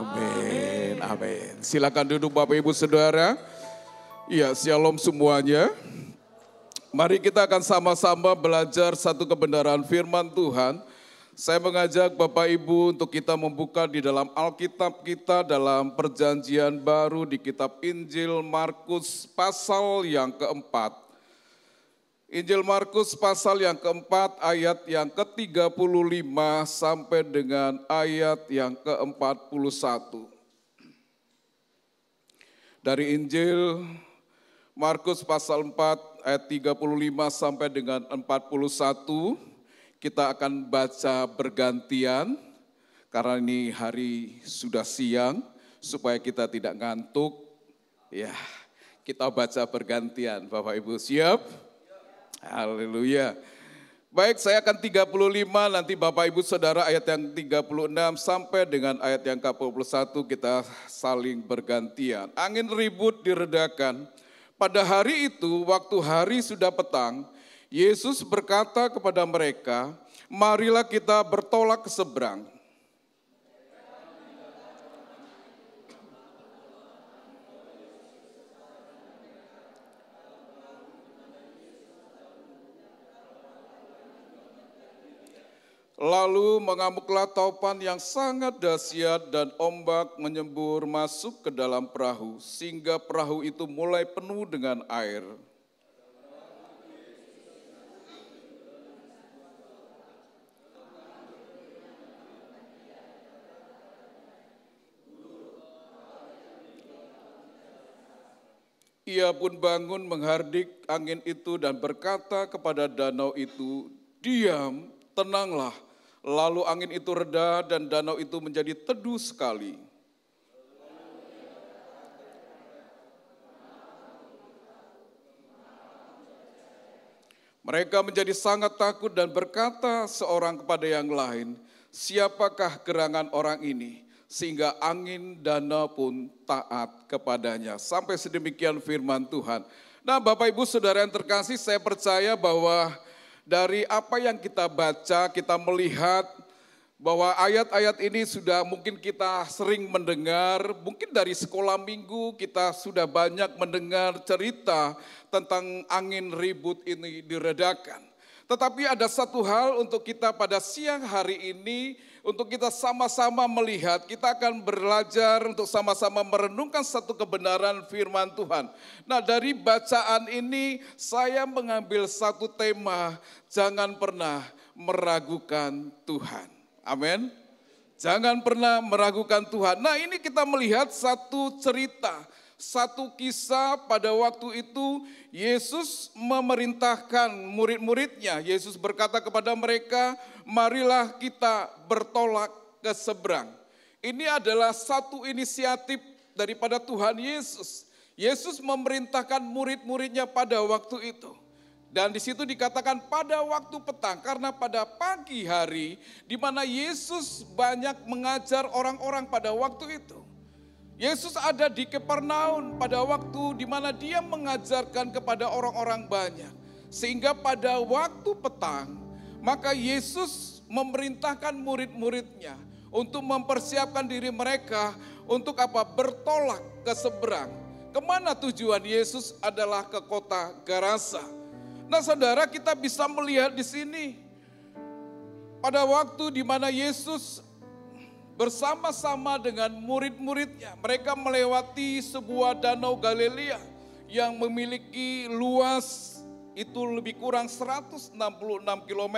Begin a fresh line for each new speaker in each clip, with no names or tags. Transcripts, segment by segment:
Amin, amin. Silakan duduk Bapak Ibu Saudara. Ya, shalom semuanya. Mari kita akan sama-sama belajar satu kebenaran firman Tuhan. Saya mengajak Bapak Ibu untuk kita membuka di dalam Alkitab kita dalam perjanjian baru di kitab Injil Markus pasal yang keempat. Injil Markus pasal yang keempat ayat yang ke-35 sampai dengan ayat yang ke-41. Dari Injil Markus pasal 4 ayat 35 sampai dengan 41 kita akan baca bergantian karena ini hari sudah siang supaya kita tidak ngantuk. Ya, kita baca bergantian. Bapak Ibu siap? Haleluya. Baik, saya akan 35 nanti Bapak Ibu Saudara ayat yang 36 sampai dengan ayat yang ke-41 kita saling bergantian. Angin ribut diredakan. Pada hari itu, waktu hari sudah petang, Yesus berkata kepada mereka, marilah kita bertolak ke seberang. Lalu mengamuklah taupan yang sangat dahsyat dan ombak menyembur masuk ke dalam perahu sehingga perahu itu mulai penuh dengan air. Ia pun bangun menghardik angin itu dan berkata kepada danau itu, "Diam, tenanglah." Lalu angin itu reda dan danau itu menjadi teduh sekali. Mereka menjadi sangat takut dan berkata seorang kepada yang lain, "Siapakah gerangan orang ini?" sehingga angin danau pun taat kepadanya. Sampai sedemikian firman Tuhan. Nah, Bapak Ibu Saudara yang terkasih, saya percaya bahwa dari apa yang kita baca, kita melihat bahwa ayat-ayat ini sudah mungkin kita sering mendengar, mungkin dari sekolah minggu kita sudah banyak mendengar cerita tentang angin ribut ini diredakan. Tetapi ada satu hal untuk kita pada siang hari ini, untuk kita sama-sama melihat, kita akan belajar untuk sama-sama merenungkan satu kebenaran firman Tuhan. Nah dari bacaan ini saya mengambil satu tema, jangan pernah meragukan Tuhan. Amin. Jangan pernah meragukan Tuhan. Nah ini kita melihat satu cerita satu kisah pada waktu itu Yesus memerintahkan murid-muridnya. Yesus berkata kepada mereka, marilah kita bertolak ke seberang. Ini adalah satu inisiatif daripada Tuhan Yesus. Yesus memerintahkan murid-muridnya pada waktu itu. Dan di situ dikatakan pada waktu petang karena pada pagi hari di mana Yesus banyak mengajar orang-orang pada waktu itu. Yesus ada di Kepernaun pada waktu di mana dia mengajarkan kepada orang-orang banyak. Sehingga pada waktu petang, maka Yesus memerintahkan murid-muridnya untuk mempersiapkan diri mereka untuk apa? Bertolak ke seberang. Ke mana tujuan Yesus adalah ke kota Garasa. Nah saudara kita bisa melihat di sini. Pada waktu di mana Yesus bersama-sama dengan murid-muridnya. Mereka melewati sebuah danau Galilea yang memiliki luas itu lebih kurang 166 km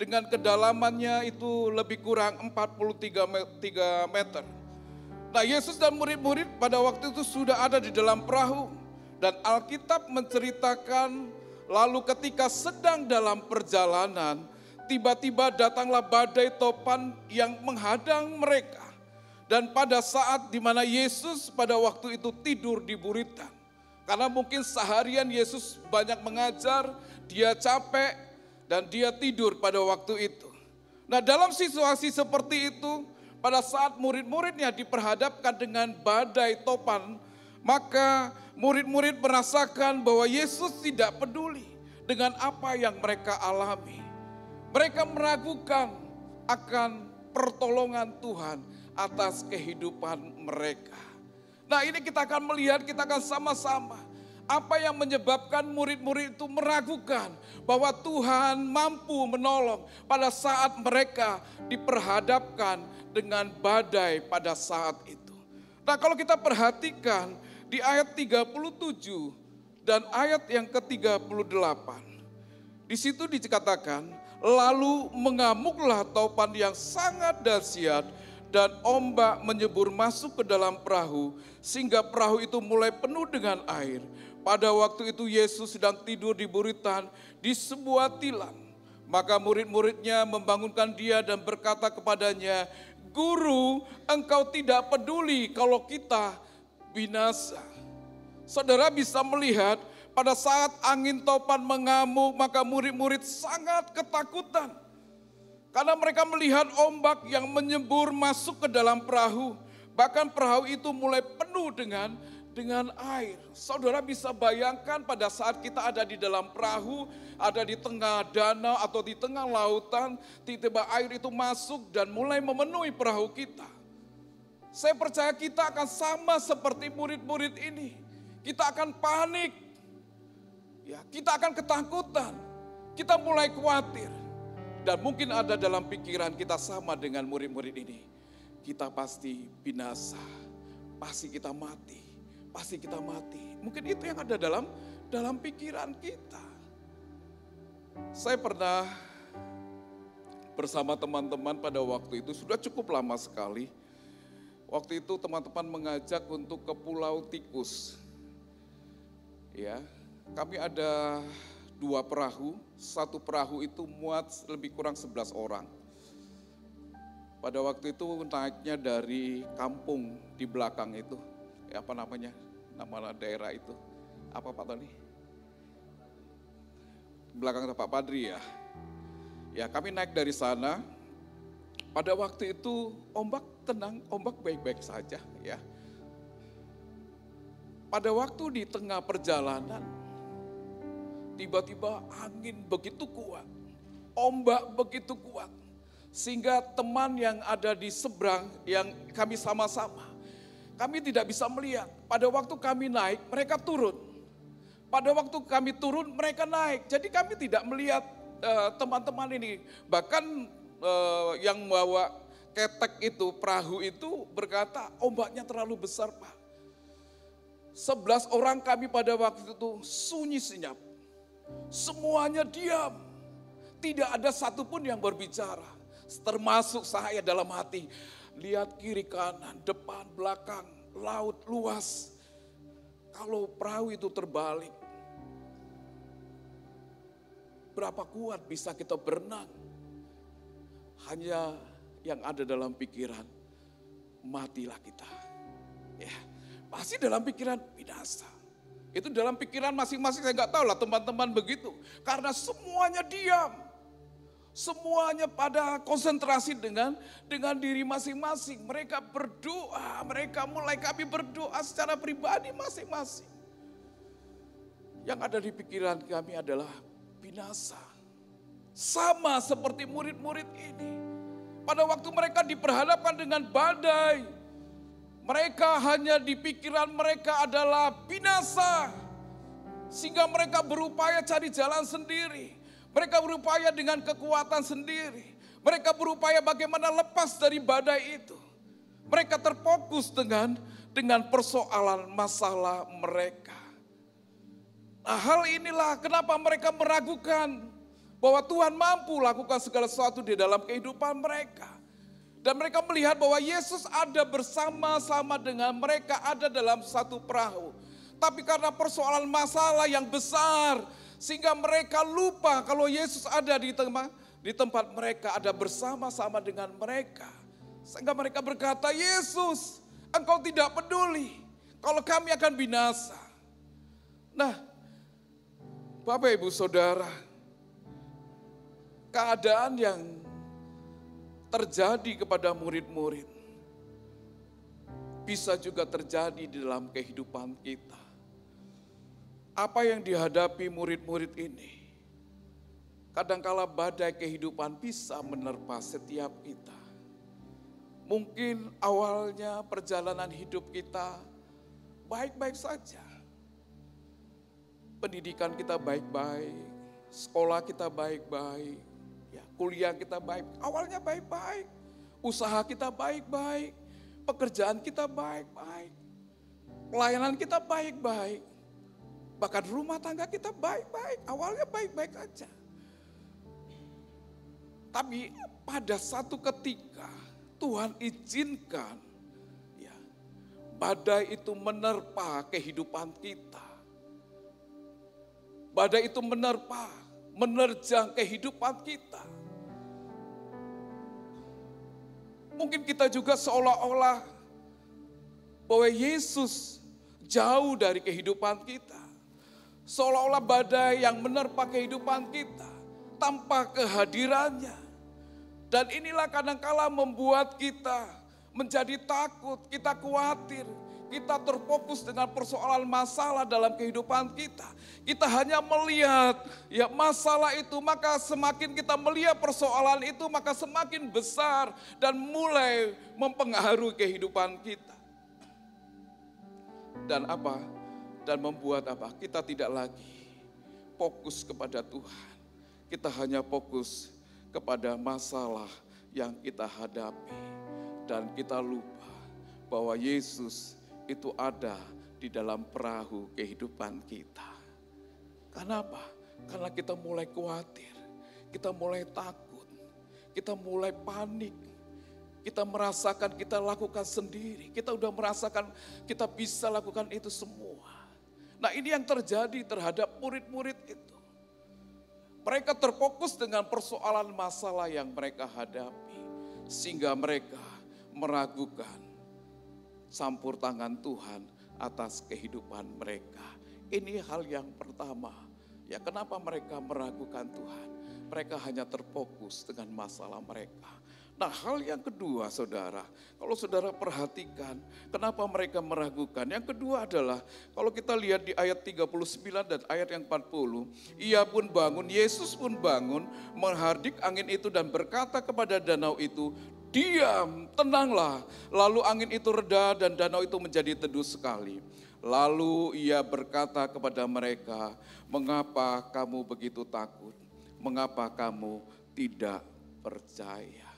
dengan kedalamannya itu lebih kurang 43 meter. Nah Yesus dan murid-murid pada waktu itu sudah ada di dalam perahu dan Alkitab menceritakan lalu ketika sedang dalam perjalanan tiba-tiba datanglah badai topan yang menghadang mereka. Dan pada saat di mana Yesus pada waktu itu tidur di buritan. Karena mungkin seharian Yesus banyak mengajar, dia capek dan dia tidur pada waktu itu. Nah dalam situasi seperti itu, pada saat murid-muridnya diperhadapkan dengan badai topan, maka murid-murid merasakan bahwa Yesus tidak peduli dengan apa yang mereka alami. Mereka meragukan akan pertolongan Tuhan, atas kehidupan mereka. Nah ini kita akan melihat, kita akan sama-sama apa yang menyebabkan murid-murid itu meragukan bahwa Tuhan mampu menolong pada saat mereka diperhadapkan dengan badai pada saat itu. Nah, kalau kita perhatikan di ayat 37 dan ayat yang ke-38. Di situ dikatakan, lalu mengamuklah topan yang sangat dahsyat dan ombak menyebur masuk ke dalam perahu sehingga perahu itu mulai penuh dengan air pada waktu itu Yesus sedang tidur di buritan di sebuah tilam. Maka murid-muridnya membangunkan dia dan berkata kepadanya, Guru, engkau tidak peduli kalau kita binasa. Saudara bisa melihat pada saat angin topan mengamuk, maka murid-murid sangat ketakutan. Karena mereka melihat ombak yang menyembur masuk ke dalam perahu. Bahkan perahu itu mulai penuh dengan dengan air. Saudara bisa bayangkan pada saat kita ada di dalam perahu, ada di tengah danau atau di tengah lautan, tiba-tiba air itu masuk dan mulai memenuhi perahu kita. Saya percaya kita akan sama seperti murid-murid ini. Kita akan panik. Ya, kita akan ketakutan. Kita mulai khawatir. Dan mungkin ada dalam pikiran kita sama dengan murid-murid ini. Kita pasti binasa. Pasti kita mati pasti kita mati. Mungkin itu yang ada dalam dalam pikiran kita. Saya pernah bersama teman-teman pada waktu itu sudah cukup lama sekali. Waktu itu teman-teman mengajak untuk ke Pulau Tikus. Ya, kami ada dua perahu, satu perahu itu muat lebih kurang 11 orang. Pada waktu itu naiknya dari kampung di belakang itu ya apa namanya, nama daerah itu. Apa Pak Tony? Belakang Pak Padri ya. Ya kami naik dari sana, pada waktu itu ombak tenang, ombak baik-baik saja ya. Pada waktu di tengah perjalanan, tiba-tiba angin begitu kuat, ombak begitu kuat, sehingga teman yang ada di seberang yang kami sama-sama kami tidak bisa melihat. Pada waktu kami naik, mereka turun. Pada waktu kami turun, mereka naik. Jadi kami tidak melihat eh, teman-teman uh, ini. Bahkan uh, yang membawa ketek itu, perahu itu berkata, ombaknya terlalu besar Pak. Sebelas orang kami pada waktu itu sunyi senyap. Semuanya diam. Tidak ada satupun yang berbicara. Termasuk saya dalam hati lihat kiri kanan, depan, belakang, laut luas. Kalau perahu itu terbalik, berapa kuat bisa kita berenang? Hanya yang ada dalam pikiran, matilah kita. Ya, pasti dalam pikiran binasa. Itu dalam pikiran masing-masing saya nggak tahu lah teman-teman begitu. Karena semuanya diam. Semuanya pada konsentrasi dengan dengan diri masing-masing. Mereka berdoa, mereka mulai kami berdoa secara pribadi masing-masing. Yang ada di pikiran kami adalah binasa. Sama seperti murid-murid ini. Pada waktu mereka diperhadapkan dengan badai, mereka hanya di pikiran mereka adalah binasa. Sehingga mereka berupaya cari jalan sendiri. Mereka berupaya dengan kekuatan sendiri. Mereka berupaya bagaimana lepas dari badai itu. Mereka terfokus dengan dengan persoalan masalah mereka. Nah, hal inilah kenapa mereka meragukan bahwa Tuhan mampu lakukan segala sesuatu di dalam kehidupan mereka. Dan mereka melihat bahwa Yesus ada bersama-sama dengan mereka, ada dalam satu perahu. Tapi karena persoalan masalah yang besar, sehingga mereka lupa kalau Yesus ada di tempat di tempat mereka ada bersama-sama dengan mereka. Sehingga mereka berkata, "Yesus, Engkau tidak peduli kalau kami akan binasa." Nah, Bapak Ibu Saudara, keadaan yang terjadi kepada murid-murid bisa juga terjadi di dalam kehidupan kita apa yang dihadapi murid-murid ini. Kadangkala badai kehidupan bisa menerpa setiap kita. Mungkin awalnya perjalanan hidup kita baik-baik saja. Pendidikan kita baik-baik, sekolah kita baik-baik, kuliah kita baik. Awalnya baik-baik, usaha kita baik-baik, pekerjaan kita baik-baik, pelayanan kita baik-baik, bahkan rumah tangga kita baik-baik. Awalnya baik-baik aja. Tapi pada satu ketika Tuhan izinkan ya, badai itu menerpa kehidupan kita. Badai itu menerpa, menerjang kehidupan kita. Mungkin kita juga seolah-olah bahwa Yesus jauh dari kehidupan kita. Seolah-olah badai yang menerpa kehidupan kita tanpa kehadirannya. Dan inilah kadangkala membuat kita menjadi takut, kita khawatir, kita terfokus dengan persoalan masalah dalam kehidupan kita. Kita hanya melihat ya masalah itu, maka semakin kita melihat persoalan itu, maka semakin besar dan mulai mempengaruhi kehidupan kita. Dan apa? Dan membuat apa? Kita tidak lagi fokus kepada Tuhan. Kita hanya fokus kepada masalah yang kita hadapi, dan kita lupa bahwa Yesus itu ada di dalam perahu kehidupan kita. Kenapa? Karena kita mulai khawatir, kita mulai takut, kita mulai panik, kita merasakan kita lakukan sendiri, kita udah merasakan kita bisa lakukan itu semua. Nah ini yang terjadi terhadap murid-murid itu. Mereka terfokus dengan persoalan masalah yang mereka hadapi, sehingga mereka meragukan campur tangan Tuhan atas kehidupan mereka. Ini hal yang pertama. Ya, kenapa mereka meragukan Tuhan? Mereka hanya terfokus dengan masalah mereka. Nah hal yang kedua saudara, kalau saudara perhatikan kenapa mereka meragukan. Yang kedua adalah kalau kita lihat di ayat 39 dan ayat yang 40. Ia pun bangun, Yesus pun bangun menghardik angin itu dan berkata kepada danau itu, diam, tenanglah. Lalu angin itu reda dan danau itu menjadi teduh sekali. Lalu ia berkata kepada mereka, mengapa kamu begitu takut? Mengapa kamu tidak percaya?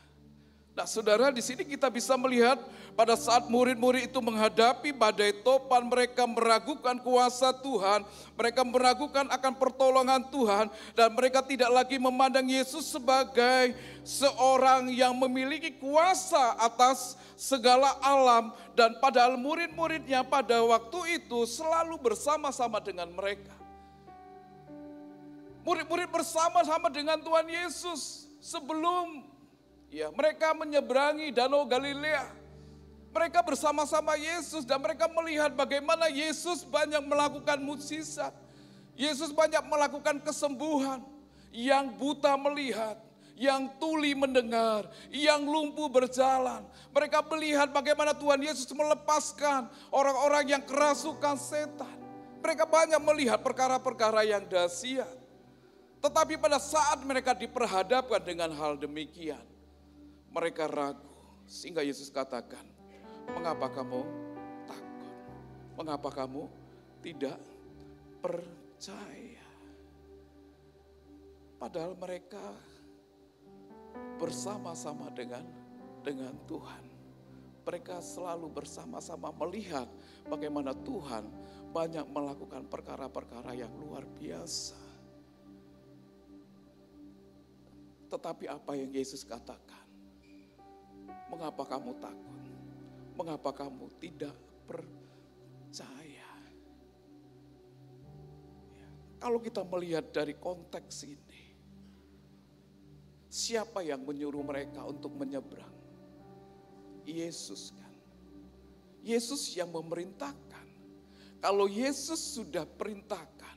Nah saudara di sini kita bisa melihat pada saat murid-murid itu menghadapi badai topan mereka meragukan kuasa Tuhan. Mereka meragukan akan pertolongan Tuhan. Dan mereka tidak lagi memandang Yesus sebagai seorang yang memiliki kuasa atas segala alam. Dan padahal murid-muridnya pada waktu itu selalu bersama-sama dengan mereka. Murid-murid bersama-sama dengan Tuhan Yesus sebelum Ya, mereka menyeberangi Danau Galilea. Mereka bersama-sama Yesus dan mereka melihat bagaimana Yesus banyak melakukan mukjizat. Yesus banyak melakukan kesembuhan. Yang buta melihat, yang tuli mendengar, yang lumpuh berjalan. Mereka melihat bagaimana Tuhan Yesus melepaskan orang-orang yang kerasukan setan. Mereka banyak melihat perkara-perkara yang dahsyat. Tetapi pada saat mereka diperhadapkan dengan hal demikian, mereka ragu. Sehingga Yesus katakan, mengapa kamu takut? Mengapa kamu tidak percaya? Padahal mereka bersama-sama dengan dengan Tuhan. Mereka selalu bersama-sama melihat bagaimana Tuhan banyak melakukan perkara-perkara yang luar biasa. Tetapi apa yang Yesus katakan? Mengapa kamu takut? Mengapa kamu tidak percaya? Ya, kalau kita melihat dari konteks ini, siapa yang menyuruh mereka untuk menyeberang? Yesus kan. Yesus yang memerintahkan. Kalau Yesus sudah perintahkan,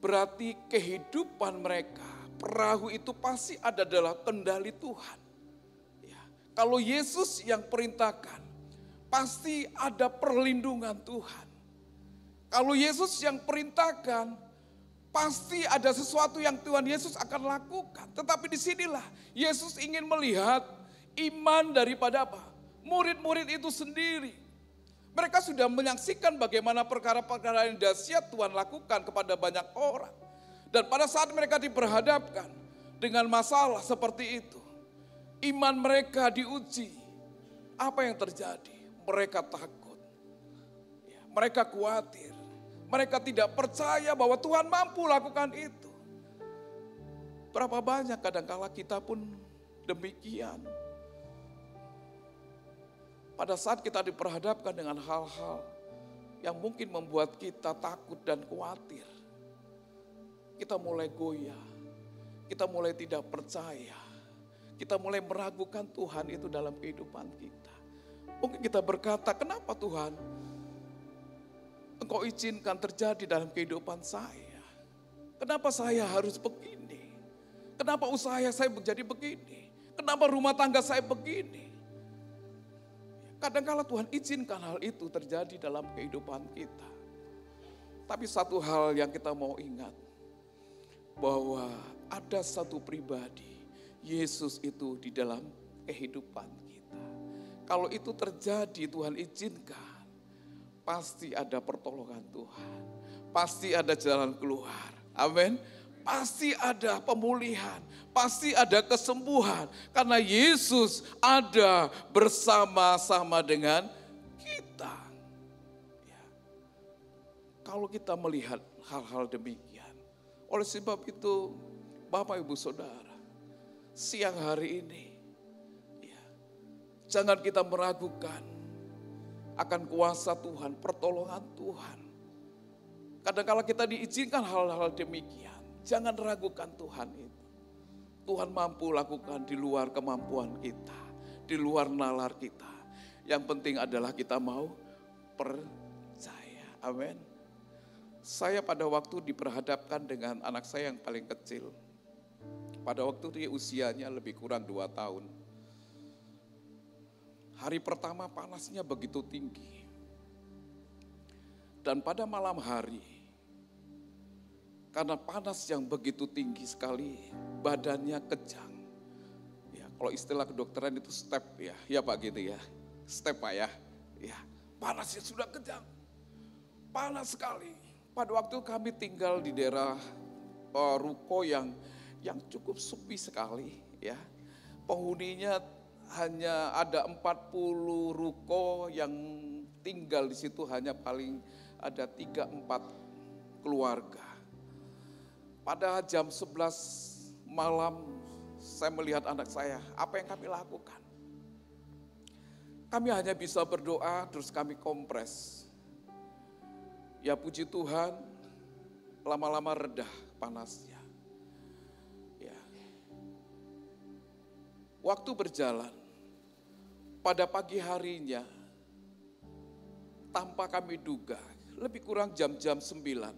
berarti kehidupan mereka, perahu itu pasti ada dalam kendali Tuhan. Kalau Yesus yang perintahkan, pasti ada perlindungan Tuhan. Kalau Yesus yang perintahkan, pasti ada sesuatu yang Tuhan Yesus akan lakukan. Tetapi di sinilah Yesus ingin melihat Iman daripada apa? Murid-murid itu sendiri. Mereka sudah menyaksikan bagaimana perkara-perkara yang dahsyat Tuhan lakukan kepada banyak orang. Dan pada saat mereka diperhadapkan dengan masalah seperti itu, iman mereka diuji. Apa yang terjadi? Mereka takut. Ya, mereka khawatir. Mereka tidak percaya bahwa Tuhan mampu lakukan itu. Berapa banyak kadangkala kita pun demikian. Pada saat kita diperhadapkan dengan hal-hal yang mungkin membuat kita takut dan khawatir. Kita mulai goyah, kita mulai tidak percaya, kita mulai meragukan Tuhan itu dalam kehidupan kita. Mungkin kita berkata, kenapa Tuhan engkau izinkan terjadi dalam kehidupan saya. Kenapa saya harus begini? Kenapa usaha saya menjadi begini? Kenapa rumah tangga saya begini? Kadang-kala Tuhan izinkan hal itu terjadi dalam kehidupan kita. Tapi satu hal yang kita mau ingat, bahwa ada satu pribadi, Yesus itu di dalam kehidupan kita. Kalau itu terjadi Tuhan izinkan, pasti ada pertolongan Tuhan. Pasti ada jalan keluar. Amin. Pasti ada pemulihan, pasti ada kesembuhan karena Yesus ada bersama-sama dengan kita. Ya. Kalau kita melihat hal-hal demikian, oleh sebab itu Bapak Ibu Saudara, siang hari ini, ya, jangan kita meragukan akan kuasa Tuhan, pertolongan Tuhan. Kadang-kala kita diizinkan hal-hal demikian, jangan ragukan Tuhan itu. Tuhan mampu lakukan di luar kemampuan kita, di luar nalar kita. Yang penting adalah kita mau percaya. Amin. Saya pada waktu diperhadapkan dengan anak saya yang paling kecil. Pada waktu dia usianya lebih kurang dua tahun Hari pertama panasnya begitu tinggi. Dan pada malam hari, karena panas yang begitu tinggi sekali, badannya kejang. Ya, kalau istilah kedokteran itu step ya, ya Pak gitu ya. Step Pak ya. Ya, panasnya sudah kejang. Panas sekali. Pada waktu kami tinggal di daerah uh, ruko yang yang cukup sepi sekali ya. Penghuninya hanya ada 40 ruko yang tinggal di situ hanya paling ada 3-4 keluarga. Pada jam 11 malam saya melihat anak saya, apa yang kami lakukan? Kami hanya bisa berdoa terus kami kompres. Ya puji Tuhan, lama-lama redah panasnya. Waktu berjalan, pada pagi harinya, tanpa kami duga, lebih kurang jam-jam sembilan,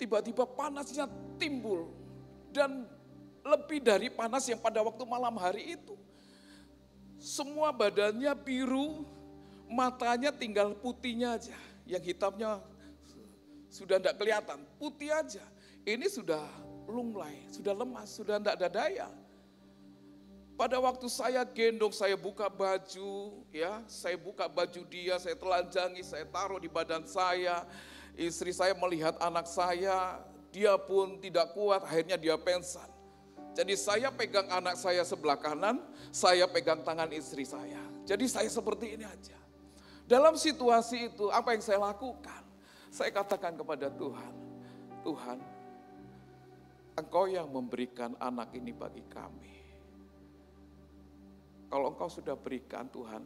tiba-tiba panasnya timbul dan lebih dari panas yang pada waktu malam hari itu. Semua badannya biru, matanya tinggal putihnya aja. Yang hitamnya sudah tidak kelihatan, putih aja. Ini sudah lunglai, sudah lemas, sudah tidak ada daya. Pada waktu saya gendong, saya buka baju, ya, saya buka baju dia, saya telanjangi, saya taruh di badan saya. Istri saya melihat anak saya, dia pun tidak kuat, akhirnya dia pensan. Jadi saya pegang anak saya sebelah kanan, saya pegang tangan istri saya. Jadi saya seperti ini aja. Dalam situasi itu, apa yang saya lakukan? Saya katakan kepada Tuhan, Tuhan, Engkau yang memberikan anak ini bagi kami. Kalau engkau sudah berikan Tuhan,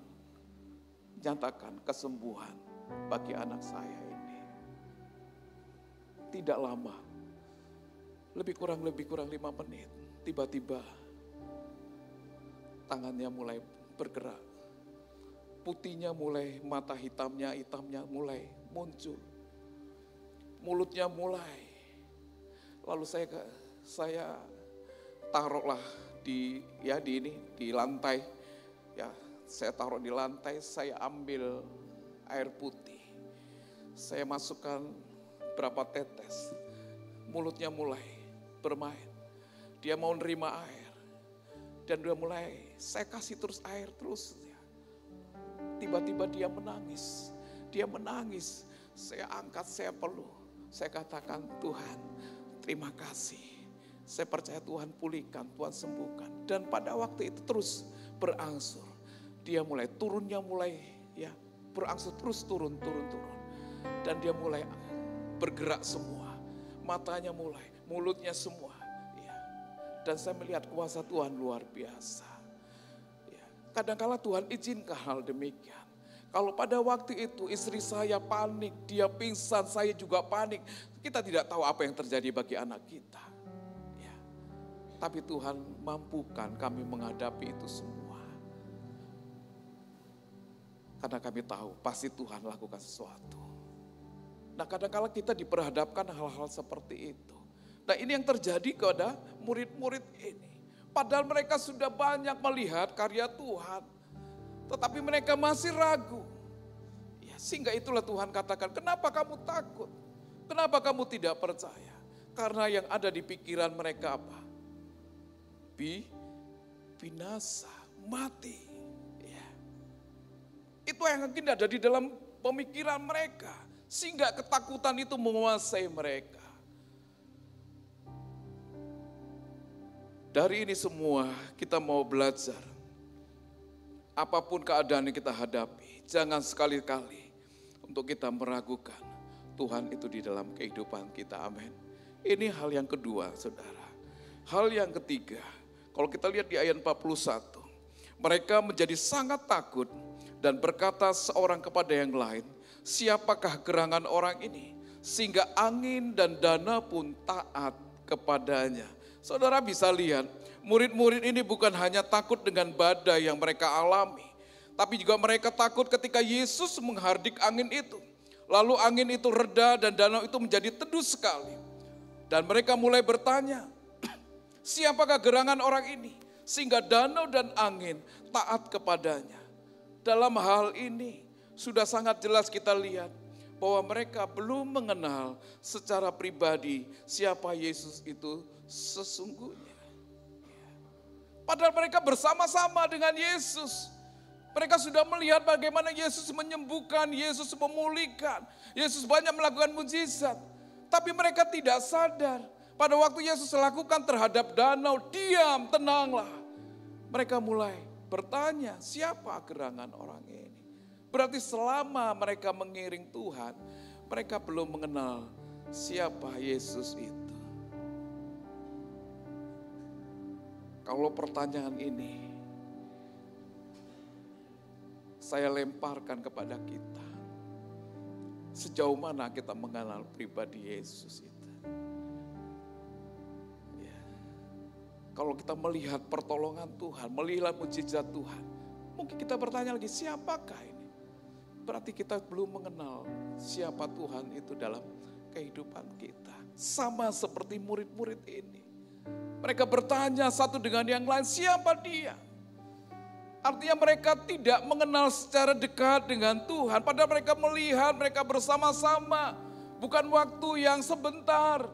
nyatakan kesembuhan bagi anak saya ini. Tidak lama, lebih kurang lebih kurang lima menit, tiba-tiba tangannya mulai bergerak. Putihnya mulai, mata hitamnya, hitamnya mulai muncul. Mulutnya mulai. Lalu saya saya taruhlah di ya di ini di lantai ya saya taruh di lantai saya ambil air putih saya masukkan berapa tetes mulutnya mulai bermain dia mau nerima air Dan dia mulai, saya kasih terus air terus. Tiba-tiba dia menangis. Dia menangis. Saya angkat, saya peluk. Saya katakan, Tuhan terima kasih. Saya percaya Tuhan pulihkan, Tuhan sembuhkan. Dan pada waktu itu terus berangsur. Dia mulai turunnya mulai ya berangsur terus turun, turun, turun. Dan dia mulai bergerak semua. Matanya mulai, mulutnya semua dan saya melihat kuasa Tuhan luar biasa. Ya, kadangkala Tuhan izinkan hal demikian. Kalau pada waktu itu istri saya panik, dia pingsan, saya juga panik. Kita tidak tahu apa yang terjadi bagi anak kita. Tapi Tuhan mampukan kami menghadapi itu semua. Karena kami tahu pasti Tuhan lakukan sesuatu. Nah kadang-kala kita diperhadapkan hal-hal seperti itu. Nah ini yang terjadi kepada murid-murid ini. Padahal mereka sudah banyak melihat karya Tuhan. Tetapi mereka masih ragu. Ya, sehingga itulah Tuhan katakan, kenapa kamu takut? Kenapa kamu tidak percaya? Karena yang ada di pikiran mereka apa? Bi, binasa, mati. Ya. Itu yang mungkin ada di dalam pemikiran mereka. Sehingga ketakutan itu menguasai mereka. Dari ini semua kita mau belajar. Apa pun keadaan yang kita hadapi, jangan sekali-kali untuk kita meragukan Tuhan itu di dalam kehidupan kita. Amin. Ini hal yang kedua, saudara. Hal yang ketiga, kalau kita lihat di ayat 41, mereka menjadi sangat takut dan berkata seorang kepada yang lain, siapakah gerangan orang ini? Sehingga angin dan dana pun taat kepadanya. Saudara bisa lihat, murid-murid ini bukan hanya takut dengan badai yang mereka alami, tapi juga mereka takut ketika Yesus menghardik angin itu. Lalu angin itu reda dan danau itu menjadi teduh sekali. Dan mereka mulai bertanya, siapakah gerangan orang ini? Sehingga danau dan angin taat kepadanya. Dalam hal ini sudah sangat jelas kita lihat bahwa mereka belum mengenal secara pribadi siapa Yesus itu sesungguhnya. Padahal mereka bersama-sama dengan Yesus. Mereka sudah melihat bagaimana Yesus menyembuhkan, Yesus memulihkan, Yesus banyak melakukan mujizat. Tapi mereka tidak sadar pada waktu Yesus lakukan terhadap danau, diam, tenanglah. Mereka mulai bertanya, siapa gerangan orang ini? Berarti selama mereka mengiring Tuhan, mereka belum mengenal siapa Yesus itu. Kalau pertanyaan ini saya lemparkan kepada kita. Sejauh mana kita mengenal pribadi Yesus itu? Kalau kita melihat pertolongan Tuhan, melihat mujizat Tuhan, mungkin kita bertanya lagi, siapakah ini? Berarti kita belum mengenal siapa Tuhan itu dalam kehidupan kita. Sama seperti murid-murid ini. Mereka bertanya satu dengan yang lain, siapa dia? Artinya mereka tidak mengenal secara dekat dengan Tuhan. Padahal mereka melihat mereka bersama-sama. Bukan waktu yang sebentar.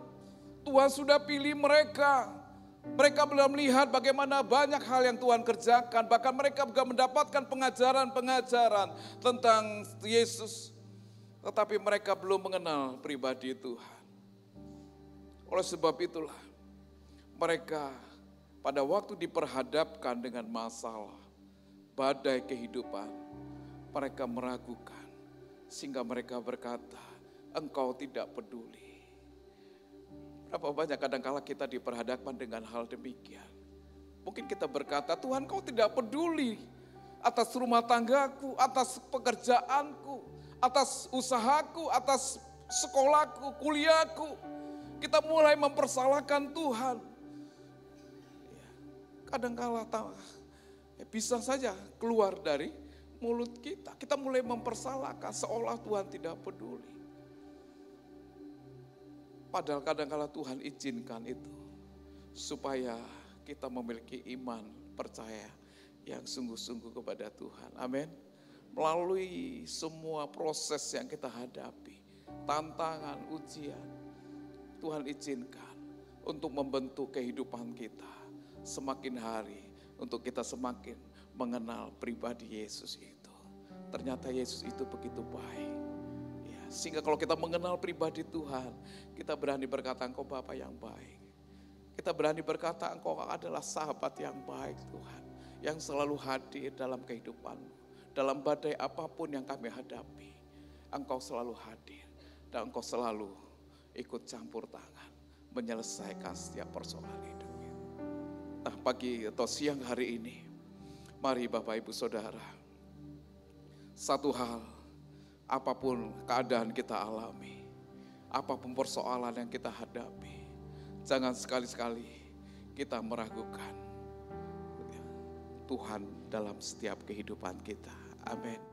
Tuhan sudah pilih mereka. Mereka belum melihat bagaimana banyak hal yang Tuhan kerjakan. Bahkan mereka juga mendapatkan pengajaran-pengajaran tentang Yesus. Tetapi mereka belum mengenal pribadi Tuhan. Oleh sebab itulah mereka pada waktu diperhadapkan dengan masalah, badai kehidupan, mereka meragukan sehingga mereka berkata, engkau tidak peduli. Berapa banyak kadangkala kita diperhadapkan dengan hal demikian. Mungkin kita berkata, Tuhan kau tidak peduli atas rumah tanggaku, atas pekerjaanku, atas usahaku, atas sekolahku, kuliahku. Kita mulai mempersalahkan Tuhan kadangkala ya bisa saja keluar dari mulut kita. Kita mulai mempersalahkan seolah Tuhan tidak peduli. Padahal kadangkala Tuhan izinkan itu supaya kita memiliki iman percaya yang sungguh-sungguh kepada Tuhan. Amin. Melalui semua proses yang kita hadapi, tantangan, ujian, Tuhan izinkan untuk membentuk kehidupan kita semakin hari untuk kita semakin mengenal pribadi Yesus itu. Ternyata Yesus itu begitu baik. Sehingga kalau kita mengenal pribadi Tuhan, kita berani berkata engkau Bapa yang baik. Kita berani berkata engkau adalah sahabat yang baik Tuhan. Yang selalu hadir dalam kehidupanmu. Dalam badai apa pun yang kami hadapi. Engkau selalu hadir. Dan engkau selalu ikut campur tangan. Menyelesaikan setiap persoalan hidup. Nah pagi atau siang hari ini. Mari Bapak Ibu Saudara. Satu hal. Apa pun keadaan kita alami. Apa pun persoalan yang kita hadapi Jangan sekali-sekali kita meragukan Tuhan dalam setiap kehidupan kita. Amin.